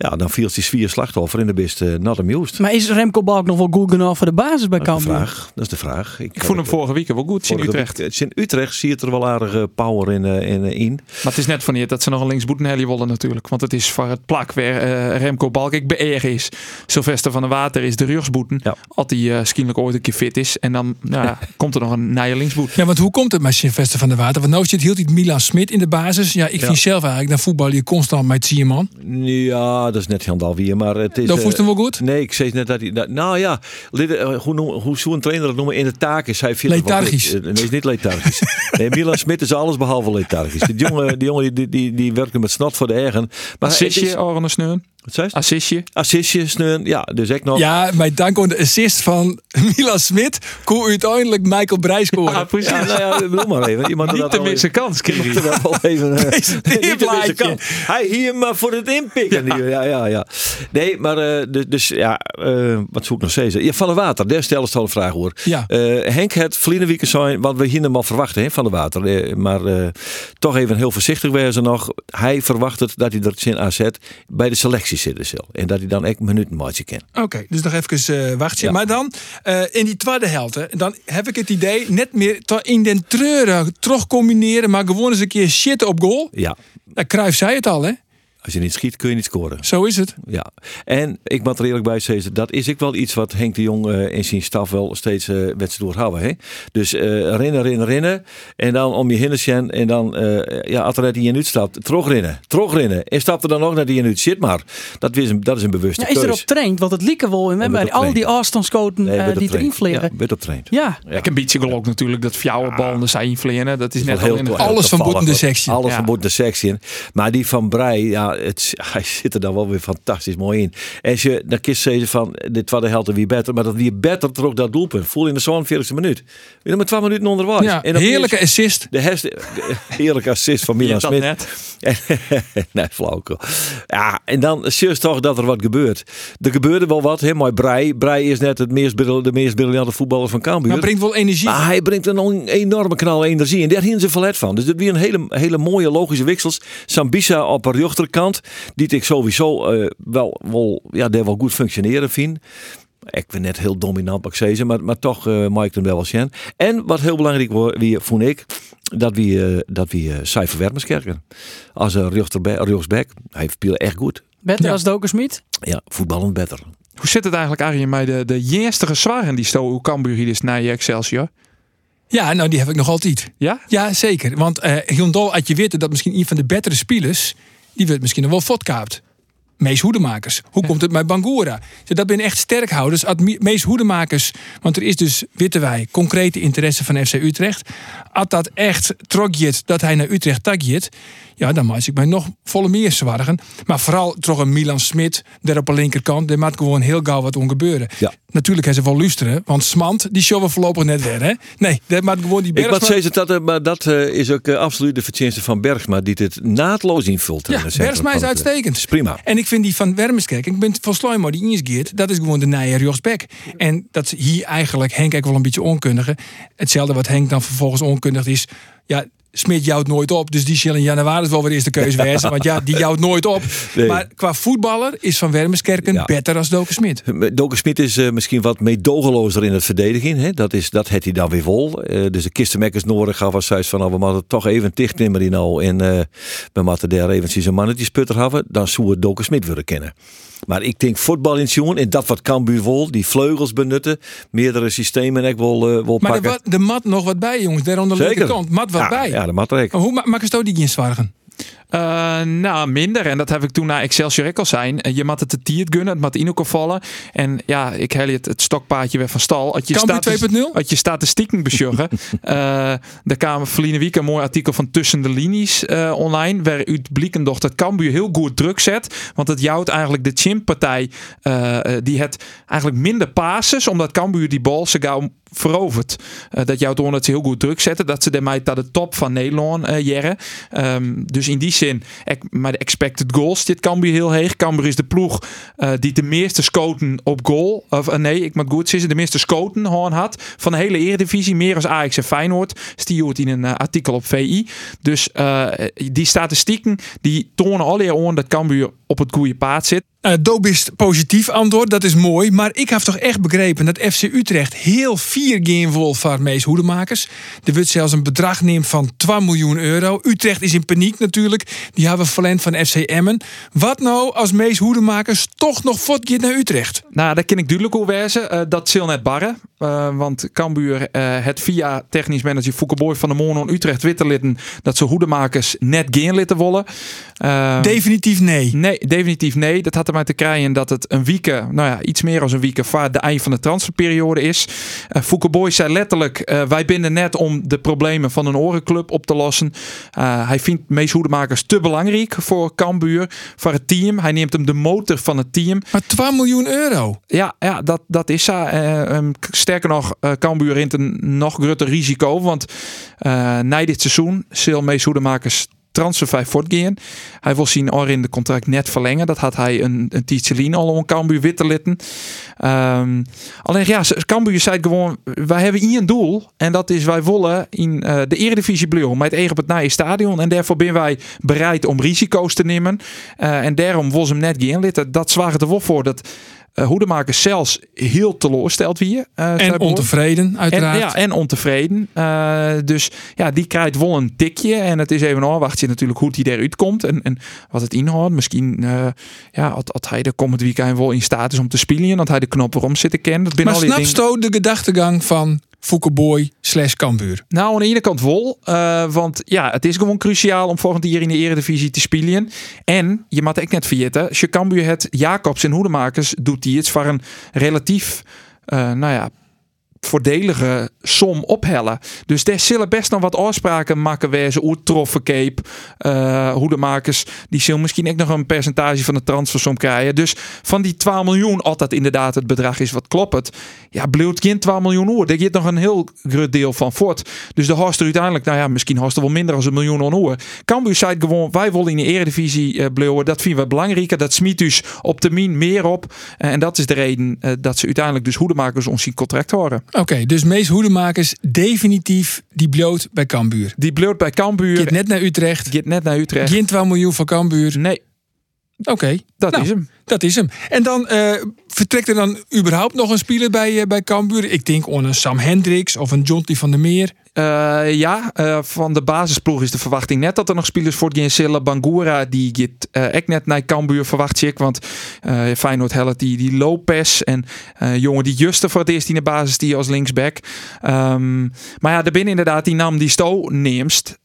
Ja, dan viel die zwier slachtoffer in de beste not amused. Maar is Remco Balk nog wel goed genoeg voor de basis bij dat is de Cambuur? vraag. Dat is de vraag. Ik, ik vond hem vorige week wel goed in Utrecht. Week, in Utrecht zie je er wel aardige power in, in, in. Maar het is net van niet dat ze nog een linksboetenhelly willen natuurlijk. Want het is voor het plak waar uh, Remco Balk ik beëer is. Sylvester van der Water is de rugsboeten. Ja. Als hij uh, ooit een keer fit is. En dan ja, [LAUGHS] komt er nog een nieuwe linksboet. Ja, want hoe komt het met Sylvester van der Water? Want nou zit hield hij Milan Smit in de basis. Ja, ik Ja. vind zelf eigenlijk, dan voetbal je constant met Sierman. Ja, dat is net Jan weer, maar het is... Dat eh, voelt hem wel goed? Nee, ik zei net dat hij... Dat, nou ja, lid- eh, hoe, noem, hoe zou een trainer dat noemen? In de taak is hij... Lethargisch. Eh, Nee, is niet lethargisch. [LAUGHS] nee, Milan Smit is alles behalve lethargisch. Die jongen, die, jongen die, die, die werkt met snot voor de eigen. Maar Assistje, is- Orne Sneun. Wat zei je? Assistje. Assistje, sneun. Ja, dus ik nog. Ja, maar dank aan de assist van [LAUGHS] Milan Smit kon uiteindelijk Michael Breij scoren. Ja, precies. Ja, nou ja, bedoel maar even. Iemand Niet dat de minste kans er wel even. [LAUGHS] eh, Presenteer niet de minste plaatje. kans. Hij hier maar voor het inpikken. Ja, ja, ja. ja. Nee, maar eh, dus, dus ja, eh, wat zoek ik nog steeds? Ja, van de water, daar stellen ze al een vraag hoor. Ja. Eh, Henk het vliendenwieken zijn, wat we hier normaal verwachten hè, van de water. Eh, maar eh, toch even heel voorzichtig wezen nog. Hij verwacht het dat hij er in AZ bij de selectie zitten zal. En dat hij dan echt minuten maatje kan. Oké, dus nog even eh wachtje. Ja. Maar dan, eh, in die tweede helft, hè, dan heb ik het idee net meer in den treuren terug combineren, maar gewoon eens een keer shit op goal. Ja, Nou, Cruijff zei het al, hè? Als je niet schiet kun je niet scoren. Zo is het. Ja, en ik moet er eerlijk bij zeggen, dat is ik wel iets wat Henk de Jong eh, in zijn staf wel steeds eh wedstrijd doorhouden. Hè? Dus eh, rennen, rennen, rennen. En dan om je heen zijn. En dan, eh, ja, als er net die in stapt, terugrennen. Terugrennen. En stapt er dan ook naar die in Zit maar. Dat is een, dat is een bewuste Ja, is keus. erop traind, want het lieken wel. En we Ja, hebben wordt al die afstandscoten Nee, die erin vliegen. Ja, werd op traind. Ja. Ja. Ik een beetje geloof natuurlijk dat fjouwe ballen zijn vliegen. Dat is net al in de toevallig. Alles van boeten de sectie. Alles Ja. van boeten de sectie. in. Maar die van Brei, ja, ja, het, [LAUGHS] hij zit er dan wel weer fantastisch mooi in. En als je, dan je zeggen van, dit was de helft wie beter. Maar dat wie beter trok dat doelpunt. Voel in de 42e minuut. Weer met 12 minuten onder was. Ja, En heerlijke is assist. De, [LAUGHS] heerlijke assist van Milan Smit. net. [LAUGHS] nee, flauwkel. Ja, en dan zie je toch dat er wat gebeurt. Er gebeurde wel wat, hè, maar Brei. Brei is net het meest, de meest briljante voetballer van Cambuur. Maar brengt wel energie. Maar hij brengt een enorme knal energie. En daar hielden ze verlet van. Dus dat weer een hele, hele mooie logische wissels. Sambisa op rechterkant. Die ik sowieso eh, wel, wel, ja, daar wel goed functioneren vind. Ik ben net heel dominant, mag ik zeggen. Maar, maar toch uh, maak ik hem wel wel zien. En wat heel belangrijk was, wie, vond ik. Dat wie, eh, dat wie uh, Cijfer Wermerskerken. Als een rechtsback. Hij speelde echt goed. Beter Ja. als Smit? Ja, voetballend beter. Hoe zit het eigenlijk, Arjen, bij de, de eerste zwaren die sto Cambuur hier is naar je Excelsior? Ja, nou die heb ik nog altijd. Ja? Ja, zeker. Want eh Hyundai had je weten dat misschien een van de betere spelers, die werd misschien nog wel fotkaapt. Mees Hoedemakers. Hoe komt het bij Bangura? Dat zijn echt sterkhouders. Mees Hoedemakers, want er is dus, weten wij, concrete interesse van FC Utrecht. Als dat echt trokjet dat hij naar Utrecht takjet, ja, dan maak ik mij nog volle meer zwargen. Maar vooral toch een Milan Smit, daar op de linkerkant, daar maakt gewoon heel gauw wat ongebeuren. Ja. Natuurlijk hebben ze wel luisteren, want Smant, die showen voorlopig net weer, hè? Nee, daar maakt gewoon die Ik wat Bergsma... zeggen dat, eh, maar dat eh, is ook eh, absoluut de verdienste van Bergsma, die dit naadloos invult. in Ja, Bergsma is uitstekend. is prima. En ik vind die van Wermerskerk, ik ben van Sluimo die ingeert, dat is gewoon de nije rechtsback. En dat is hier eigenlijk Henk ook wel een beetje onkundige. Hetzelfde wat Henk dan vervolgens onkundig is. Ja, Smit jouwt nooit op, dus die zal in januari wel weer eerst de keuze wezen. Want ja, die jouwt nooit op. Nee. Maar qua voetballer is Van Wermerskerken Ja. beter als Doken Smit. Doken Smit is eh, misschien wat meedogenlozer in het verdedigen. Hè? Dat, is, dat heeft hij dan weer vol. Eh, dus de kistenmekkers nodig gaf als zei van nou, we moeten toch even dicht nemen die nou. En eh, we moeten daar eventjes een mannetje sputter hebben. Dan zou het Doken Smit willen kennen. Maar ik denk voetbal in Sjoen en dat wat Cambuur wil. Die vleugels benutten. Meerdere systemen ik wil, wil Maar pakken. wat- er mat nog wat bij, jongens. Daar aan de linkerkant. Mat wat ja, bij. Ja, ook. Maar Hoe ma- maken ze die geen zwargen? Eh, nou, minder. En dat heb ik toen naar Excelsior ook al zijn. Eh, Je moet het te tiert gunnen, het moet in elkaar vallen. En ja, ik hel je het, het stokpaardje weer van stal. Als je, statis- 2.0? als je statistieken besjuggen. [LAUGHS] eh daar kwam verleden week een mooi artikel van Tussen de Linies online. Waaruit blikken doch dat Cambuur heel goed druk zet. Want het jouwt eigenlijk de Chimp-partij. eh, die het eigenlijk minder passes. Omdat Cambuur die bal zo gauw verovert. Dat jouwt gewoon dat ze heel goed druk zetten. Dat ze daarmee naar de top van Nederland jaren. Ehm, dus in die maar de expected goals dit Cambuur heel heeg. Cambuur is de ploeg eh, die de meeste scoten op goal, of eh, nee, ik moet goed zeggen, de meeste gewoon had van de hele Eredivisie, meer als Ajax en Feyenoord. Stierhoort in een eh, artikel op VI. Dus die statistieken die tonen al aan dat Cambuur op het goede paard zit. Uh, Dobist positief antwoord, dat is mooi. Maar ik heb toch echt begrepen dat FC Utrecht heel vier game vol van Mees Hoedemakers. Er wordt zelfs een bedrag neemt van 2 miljoen euro. Utrecht is in paniek natuurlijk. Die hebben verlend van FC Emmen. Wat nou als Mees Hoedemakers toch nog voortgeeft naar Utrecht? Nou, dat ken ik duidelijk hoe wezen. Eh, dat zal net barren. Eh, want Cambuur eh, het via technisch manager Fouke Boy van de Monon Utrecht wittelitten dat ze hoedemakers net geen litten willen. Eh, Definitief nee. Nee, definitief nee. Dat had ermee te krijgen dat het een week, nou ja, iets meer dan een week voor de eind van de transferperiode is. Uh, Fouke Boy zei letterlijk, eh, wij binden net om de problemen van een orenclub op te lossen. Uh, hij vindt Mees Hoedemakers te belangrijk voor Cambuur, voor het team. Hij neemt hem de motor van het team. Maar 2 miljoen euro? Ja, ja dat, dat is zo. Uh, um, sterker nog, uh, in een nog groter risico. Want uh, na dit seizoen zal Mees Hoedemakers transfervrij voortgaan. Hij wil zien or in de contract net verlengen. Dat had hij een, een Tietjelien al om Cambuur wit te litten. Um, alleen ja, Cambuur zei gewoon, wij hebben hier een doel. En dat is, wij willen in uh, de Eredivisie Blue met eigen op het naaie stadion. En daarvoor zijn wij bereid om risico's te nemen. En daarom was hem net geen lid. Dat zwaar er wel voor dat uh, Hoedemakers zelfs heel teleursteld wie. Uh, en ontevreden, uiteraard. En, ja, en ontevreden. Uh, dus ja, die krijgt wel een tikje. En het is even afwachten natuurlijk hoe hij eruit komt. En, en wat het inhoudt. Misschien ja, had, hij de komend weekend wel in staat is om te spelen. Dat hij de knop erom zit te kennen. maar snapst u de gedachtegang van Foukeboy slash Cambuur? Nou, aan de ene kant wel. Uh, want ja, het is gewoon cruciaal om volgend jaar in de Eredivisie te spelen. En, je mag ik net vergeten, als je Cambuur het Jacobs en Hoedemakers doet die iets voor een relatief, uh, nou ja, voordelige som ophellen. Dus daar zullen best nog wat afspraken maken wezen. Hoe troffen Cape, eh hoedemakers, die zullen misschien ook nog een percentage van de transfersom krijgen. Dus van die 12 miljoen, dat inderdaad het bedrag is wat klopt, ja, bleef geen 12 miljoen oor. Daar gaat nog een heel groot deel van voort. Dus de host er uiteindelijk, nou ja, misschien host er wel minder dan een miljoen aan oor. Cambuur zei gewoon, wij willen in de eredivisie uh. Dat vinden we belangrijker. Dat smiet dus op termijn meer op. Eh, en dat is de reden eh, dat ze uiteindelijk dus hoedemakers ons zien contract horen. Oké, dus Mees Hoedemakers definitief die bloot bij Cambuur. Die bleef bij Cambuur. Gaat net naar Utrecht. Gaat net naar Utrecht. Geen 12 miljoen van Cambuur. Nee. Oké. Dat Nou, is hem. Dat is hem. En dan eh, vertrekt er dan überhaupt nog een speler bij, eh, bij Cambuur? Ik denk aan een Sam Hendricks of een Jonty van der Meer. Eh, ja, eh, van de basisploeg is de verwachting net dat er nog spelers voor gaan zullen. Bangura, die eh ook net naar Cambuur verwacht ik. Want Feyenoord helpt die, die Lopez en jongen die Juste voor het eerst in de basis die als linksback. Ehm, maar ja, er binnen inderdaad die naam die Sto neemst.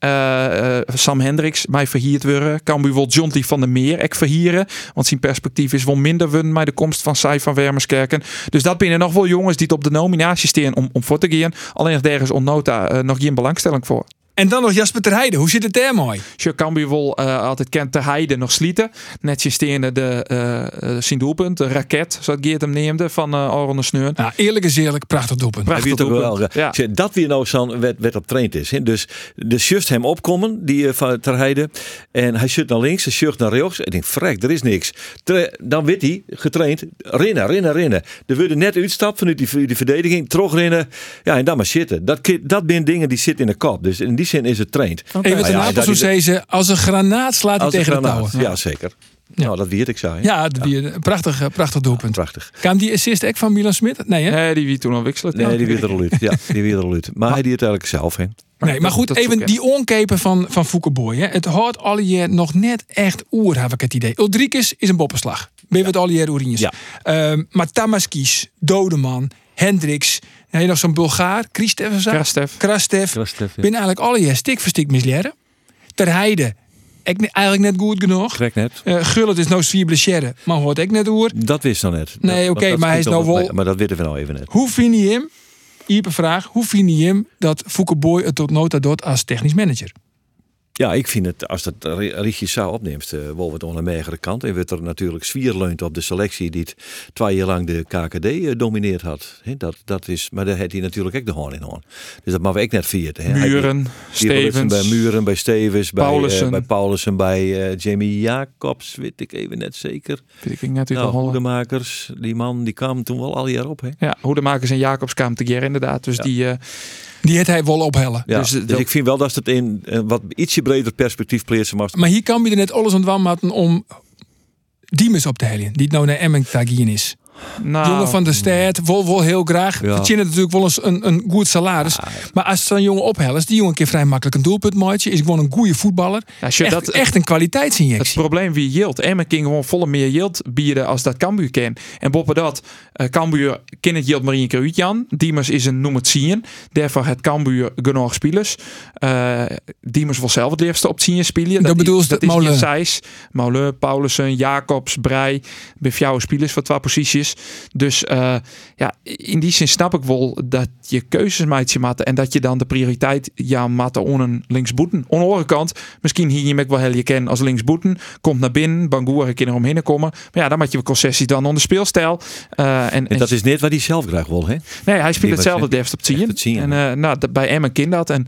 Sam Hendricks, mij verhierd worden. Cambuur wil Jonty van der Meer ek verhieren. Want zijn perspectief is wel minder wun bij de komst van Sai van Wermerskerken. Dus dat binnen nog wel jongens die op de nominatie staan om, om voor te gaan. Alleen nog ergens onnota eh, nog geen belangstelling voor. En dan nog Jasper ter Heide. Hoe zit het daar mooi? Cambuur wil eh, altijd kent ter Heide nog slieten. Netjes steende de eh uh, zijn doelpunt, de raket, zoals Geert hem neemde, van uh, Aron de Sneur. Nou, eerlijk is eerlijk, prachtig doelpunt. Weet ook wel. Ja. Ja. Dat weer nou zo'n wet, wet op traint is. Hè. Dus de just hem opkomen, die eh, van Ter Heide. En hij shut naar links, hij shut naar rechts. En ik denk, frek, er is niks. Tre- dan weet hij, getraind, rennen, rennen, rennen. Er worden net uitstap vanuit die, die verdediging, terugrennen. Ja, en dan maar zitten. Dat, dat zijn dingen die zitten in de kop. Dus in die zin is het. Even ja, Apels, dat hoe is- zei ze, als een granaat slaat hij een tegen de touwen. Ja, zeker. Nou, dat weet ik zo. hè. Ja, dat een prachtig, eh, prachtig doelpunt. Prachtig. Kwam die assist ook van Milan Smit? Nee, hè? Nee, die wie toen al wisselen. Nee, die weer er al uit. Ja, die weer er al uit. Maar hij deed het eigenlijk zelf, hè. Nee, maar goed, even die onkepen van, van. Hè. Het hoort jaar nog net echt oer, heb ik het idee. Ulrikes is een boppenslag. Ben je wat alle jaar oerinjes. Ja. Ehm, maar Tamaskis, Dodeman, Hendricks. Heb je nog zo'n Bulgaar? Kristev of zo? Krastev. Krastev. Krastev, ja. Ben eigenlijk alle jaar stik voor stik misleren. Ter Heide. Ik, eigenlijk net goed genoeg. Trek net. Uh, Gullit is nou vier blessure, maar hoort ik net oer. Dat wist nog net. Nee, oké, maar hij is nou wel- Maar dat weten we nou even net. Hoe vind je hem? Iepe vraag. Hoe vind je hem dat Foukeboy het tot nota doet als technisch manager? Ja, ik vind het, als dat Rietje zou opneemt, uh, wel wat aan de kant. En wordt er natuurlijk zwier leunt op de selectie die het twee jaar lang de KKD uh, domineerd had. He, dat, dat is, maar daar heeft hij natuurlijk ook de hoorn in hoorn. Dus dat mag we ook net vieren. Muren, Stevens. Bij Muren, bij Stevens, bij Paulussen. Paulussen, bij, Paulussen, bij eh, Jamie Jacobs, weet ik even net zeker. Weet ik net Nou. Hoedemakers, die man die kwam toen wel al jaar op. Hè? Ja, Hoedemakers en Jacobs kwamen te keer inderdaad. Dus Ja. die... eh, Die het hij wel ophellen. Ja, Dus, dus, eh, dat- ik vind wel dat het in wat ietsje breder perspectief mag. Maar hier kan je net alles aan wanmaten om Diemers op te hellen. Die het nou naar Emmen tagien is. Nou, jongen van de stad, wel heel graag. Ja. Verdient natuurlijk wel eens een, een goed salaris. Maar als zo'n jongen ophellen, is die jongen een keer vrij makkelijk een doelpunt maatje. Is gewoon een goede voetballer. Ja, echt, dat- echt een Het kwaliteitsinjectie. probleem wie yield. Emmen kan gewoon volle meer yield bieden als dat Cambuur kan. En boven dat, uh, Cambuur kan het yield maar één keer uit Jan. Diemers is een noem het zien. Daarvoor het Cambuur genoeg spelers. Uh, Diemers wil zelf het liefste op zien spelen. Dat bedoel je dat het is Molen. niet Seis, Molen, Paulussen, Jacobs, Brei. Bij jouw spelers voor twee posities. Dus uh, ja, in die zin snap ik wel dat je keuzes maakt je matten. En dat je dan de prioriteit ja matten on een linksboeten. Aan de andere kant, misschien hier je me wel heel je ken als linksboeten. Komt naar binnen, Bangoer kan er omheen komen. Maar ja, dan maak je concessies dan onder speelstijl. Uh, en, En dat is net wat hij zelf graag wil, hè? Nee, hij speelt hetzelfde deft op echt 10. het zien, En uh, nou, bij Emmen kind dat. En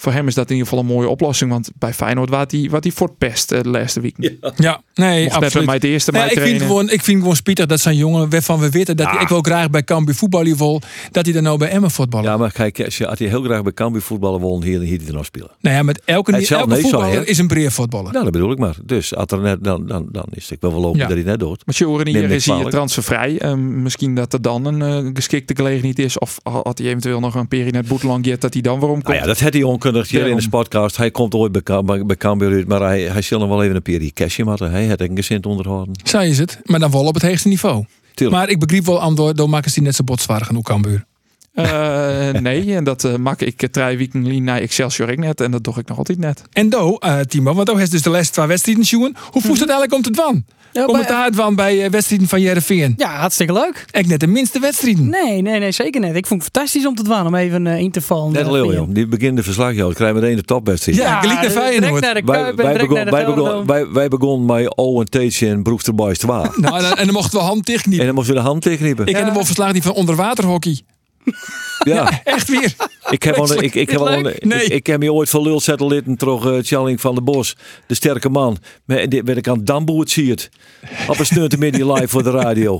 voor hem is dat in ieder geval een mooie oplossing. Want bij Feyenoord wat hij, wat hij voortpest uh, de laatste week. Ja. Ja, nee, Mocht absoluut. mij het eerste Nee, ik, vind gewoon, ik vind gewoon spietig dat zo'n jongen waarvan we weten dat hij Ah. ik wil graag bij Cambuur voetballen wil, dat hij dan nou bij Emmen voetballen. Ja, maar kijk, als je, had hij heel graag bij Cambuur voetballen wil, hier, hier hij nog spelen. Nou ja, met elke, elke nee, voetballer is een breer voetballer. Nou, dat bedoel ik maar. Dus als er net, dan, dan, dan is het wel wel lopen Ja. dat hij net doet. Maar Sjoerd, Neem hier is hij kwalijk. transfervrij. Um, misschien dat er dan een eh, geschikte gelegenheid is. Of had hij eventueel nog een periode net boetelang get dat hij dan waarom komt. Nou ja, dat had hij onkundig hier in de podcast. Hij komt ooit bij, Cam- bij, bij Cambuur uit, maar hij, hij zal nog wel even een periode cashje maken. Hij had een gezin onderhouden. Zij is het, maar dan wel op het hoogste niveau. Tuurlijk. Maar ik begreep wel aan door, makers die net zo botswaar genoeg Cambuur. Eh, [LAUGHS] nee, en dat uh, maak ik uh, drie weken naar Excelsior ik net. En dat doe ik nog altijd net. En Do, eh, Timo, want Do heeft dus de laatste twee wedstrijden zien. Hoe voelt het eigenlijk om te dwan? Ja, Commentaar van bij eh, wedstrijden van Jereveen. Ja, hartstikke leuk. Ik net de minste wedstrijden. Nee, nee, nee, zeker net. Ik vond het fantastisch om te dwaan om even eh, in te vallen. Net eh, voor joh. Die begint de verslag, joh. Krijgen we meteen de topwedstrijd. Ja, gelijk naar Feyenoord. naar de Wij, Kuip en wij, direct begon, naar wij, de begon, wij, wij begonnen met O en Teetje en Broekster Boys 2. Nou, en, dan- en dan mochten we hand dichtkniepen. En dan moesten we de hand tegenknippen. Ik heb hem wel verslagen die van onderwaterhockey. Ja, Echt weer. ik heb, al, ik, ik heb, al, ik, ik heb me ooit van lul zetten litten toch uh, Tjalling van de Bos, de sterke man. Met, dit werd ik aan Damboe het ziet. Op een stunt midden live voor de radio.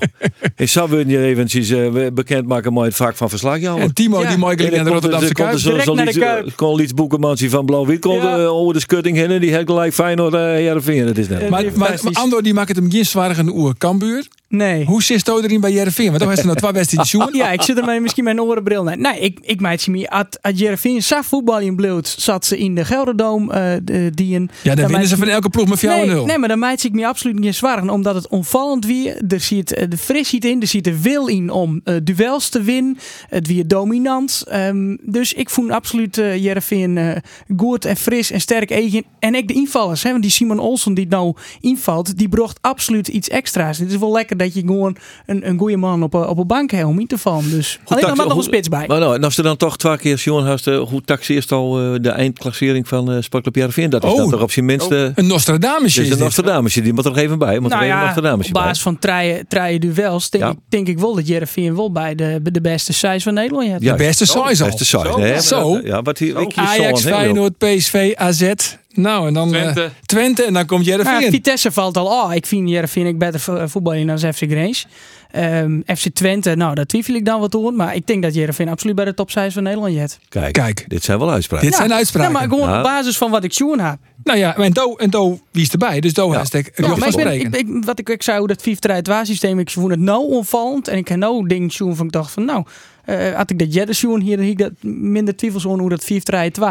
En zo wil je eventjes uh, bekendmaken met het vak van verslagjouwer. En Timo, Ja. die mooi gelijk naar de Rotterdamse Kuip. Direct naar de kon van Blauw-Wit kon Ja. uh, over de schutting heen en die had gelijk Feyenoord uh, Heerenveen. Dat is net. Eh, Maar, die maar, maar Andor die maakt het hem geen zwaarder een oer. Kambuur. Nee. Hoe zit het erin bij Jereveen? Want dan heeft ze nog twee wedstrijden. [LAUGHS] Ja, ik zit er met misschien mijn orenbril naar. Nee, ik, ik meid ze me. At, at Jereveen zag voetbal in bloed, zat ze in de Gelderdoom. eh die een, Ja, dan winnen ze van elke ploeg met 4-0. Nee, nee, maar dan meid ik me absoluut niet zwaar. Omdat het onvallend weer. Er zit eh, de fris zit in. Er zit de wil in om eh, duels te winnen. Het weer dominant. Ehm, dus ik vond absoluut Jereveen eh, goed en fris en sterk eigen. En ik de invallers. Hè, want die Simon Olsen die nou invalt. Die bracht absoluut iets extra's. Het is wel lekker dat je gewoon een, een goede man op, een- op een bank hebt om in te vallen. Dus alleen tax- maar nog een spits bij. Maar nou, en als er dan toch twee keer Sjoen hast, uh, hoe taxeert al uh, de eindklassering van uh, Sportclub Heerenveen? Dat is Oh. dan toch op zijn minste... Een Nostradamus Dus een dit. Nostradamus, die moet er nog even bij. Moet er Nou even een ja, Nostradamus op bij. basis van treien, treien duels denk, Ja. ik, denk ik wel dat Jereveen wel bij de, bij de beste size van Nederland heeft. Ja, De beste size al. Beste size. Zo. Ja, wat hier, Ajax, zo aan, hè, Feyenoord, PSV, AZ. Nou, en dan eh, Twente. Twente en dan komt Nou, Jereveen. Vitesse valt al af. Ik vind Jereveen ik beter vo- voetballen dan FC Grace. Ehm, FC Twente, nou, daar twijfel ik dan wat aan. Maar ik denk dat Jereveen absoluut bij de top 6 van Nederland zit. Kijk, Kijk. dit zijn wel uitspraken. Dit zijn Ja, uitspraken. maar gewoon Ja. op basis van wat ik zien heb. Nou ja, en Do, en Do wie is erbij? Dus Do Ja. ik Ja, maar ik ben, ik, ik- wat ik, ik zei, hoe dat 4 3 systeem, ik vond het nou onvallend. En ik heb nou dingen zien van ik dacht van nou, eh, had ik dat Jedder zien hier, ik dat minder twijfels aan hoe dat 4 3 2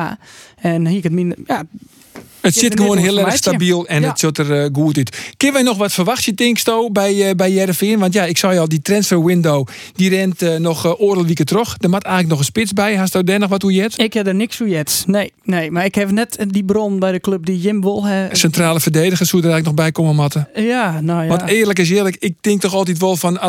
En hier het minder, ja, Het Je zit gewoon heel erg stabiel en Ja. het zit er eh, goed uit. Kunnen wij nog wat verwachten, denk Sto, bij, eh bij Jereveen? Want ja, ik zei al, die transfer window, die rent nog uh, oorlogweken terug. Er moet eigenlijk nog een spits bij. Hast u daar nog wat hoe je hebt? ik heb er niks voor jet. Nee, nee, maar ik heb net die bron bij de club die Jim Wol. Centrale verdedigers, hoe er eigenlijk nog bij komen matten. Ja, nou ja. Want eerlijk is eerlijk, ik denk toch altijd wel van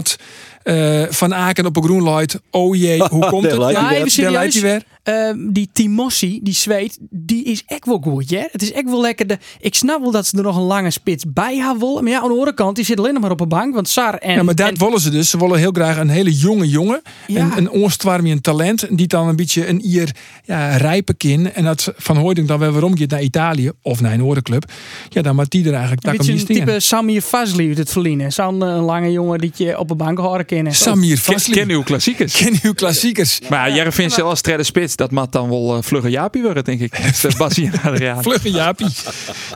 eh, Van Aken op een groenlight. Oh jee, hoe [LAUGHS] komt het? Ja, even Daar lijkt hij serieus. weer. Ehm, die Timossi, die zweet, die is echt wel goed, ja. Het is echt wel lekker. De, ik snap wel dat ze er nog een lange spits bij hebben willen. Maar ja, aan de andere kant, die zit alleen nog maar op een bank. Want Sar en... Ja, maar dat en- willen ze dus. Ze willen heel graag een hele jonge jongen. Ja. Een, een onstwarmje een talent. Die dan een beetje een ier ja, rijpe kin. En dat Van Hooydonk dan weer waarom je naar Italië of naar een oordenclub. Ja, dan moet die er eigenlijk een tak je een type Samir Fazli uit het verliezen. Zo'n eh, lange jongen die je op een bank horen kennen. Samir Ken, Vasli. ken uw klassiekers. Ken uw klassiekers. Maar ja, Jereveen zelfs als spits, dat mag dan wel uh, vlugge Jaapie worden, denk ik. [LAUGHS] Basie en Adriaan. [LAUGHS] Vlugge Jaapie.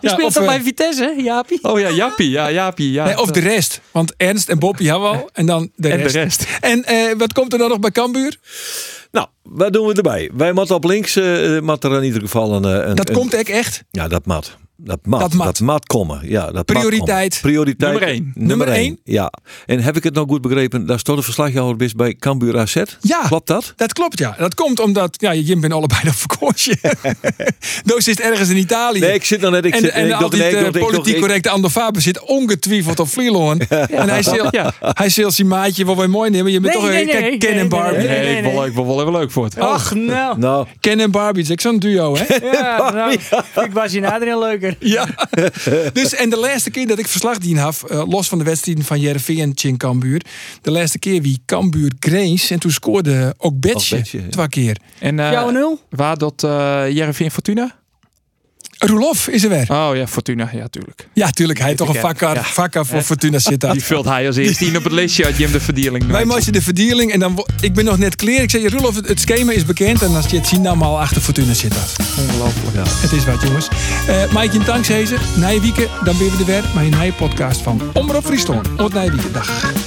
Ja, speelt toch eh, bij Vitesse, hè, Jaapie? Oh ja, Jaapie. Ja, Jaapie. Ja. nee, of de rest. Want Ernst en Bob, ja wel. En dan de en de rest. En eh, wat komt er dan nog bij Cambuur? Nou, wat doen we erbij? Wij moeten op links, uh, mat er in ieder geval een... een Dat een- komt echt echt. Ja, dat mat. Dat mat. Dat Dat mat. mat, komen. Ja, dat mat Prioriteit. komen. Prioriteit. Nummer één. Nummer één. Ja. En heb ik het nou goed begrepen? Daar stond een verslagjouwer best bij Cambuur AZ. Ja. Klopt dat? Dat klopt, ja. Dat komt omdat ja, Jim bent allebei op vakantie. [LAUGHS] Doos is ergens in Italië. Nee, ik zit nog net... Ik en zit, en nee, ik eh, dacht- ik dacht- politiek ik- correcte Ander Faber zit ongetwijfeld op Vlieloon. En hij zil, Ja. hij zil zijn maatje wel weer mooi nemen. Je bent Nee, toch nee, een nee, Ken nee, en nee, Barbie. nee, Nee, nee, ik nee. wil ik wel even leuk voor het. Ach, nou. Nou, Ken en Barbie, ik zo'n duo, hè? Ja, [LAUGHS] nou, ik was hier Adriaan [LAUGHS] Ja. dus, en de laatste keer dat ik verslag dien had, eh, los van de wedstrijden van Jereveen en Chin Cambuur, de laatste keer wie Cambuur Grace en toen scoorde ook Betje, twee keer. En uh, Jouw nul? waar dat uh, Jereveen Fortuna? Roelof is er weer. Oh ja, Fortuna. Ja, tuurlijk. Ja, tuurlijk. Hij heeft toch een vakker, ja. vakker voor Fortuna zitten. Die vult hij als eerste in op het lijstje uit Jim de verdeling. Wij moesten de verdeling en dan, ik ben nog net clear. Ik zei, Roelof, het, het schema is bekend. En als je het zien dan al achter Fortuna zit dat. Ongelooflijk. ja. Het is wat, jongens. Uh, Mike in na je weekend, dan ben we er weer. Maar een nieuwe podcast van Omroep Friesland. Tot na je weekend. Dag.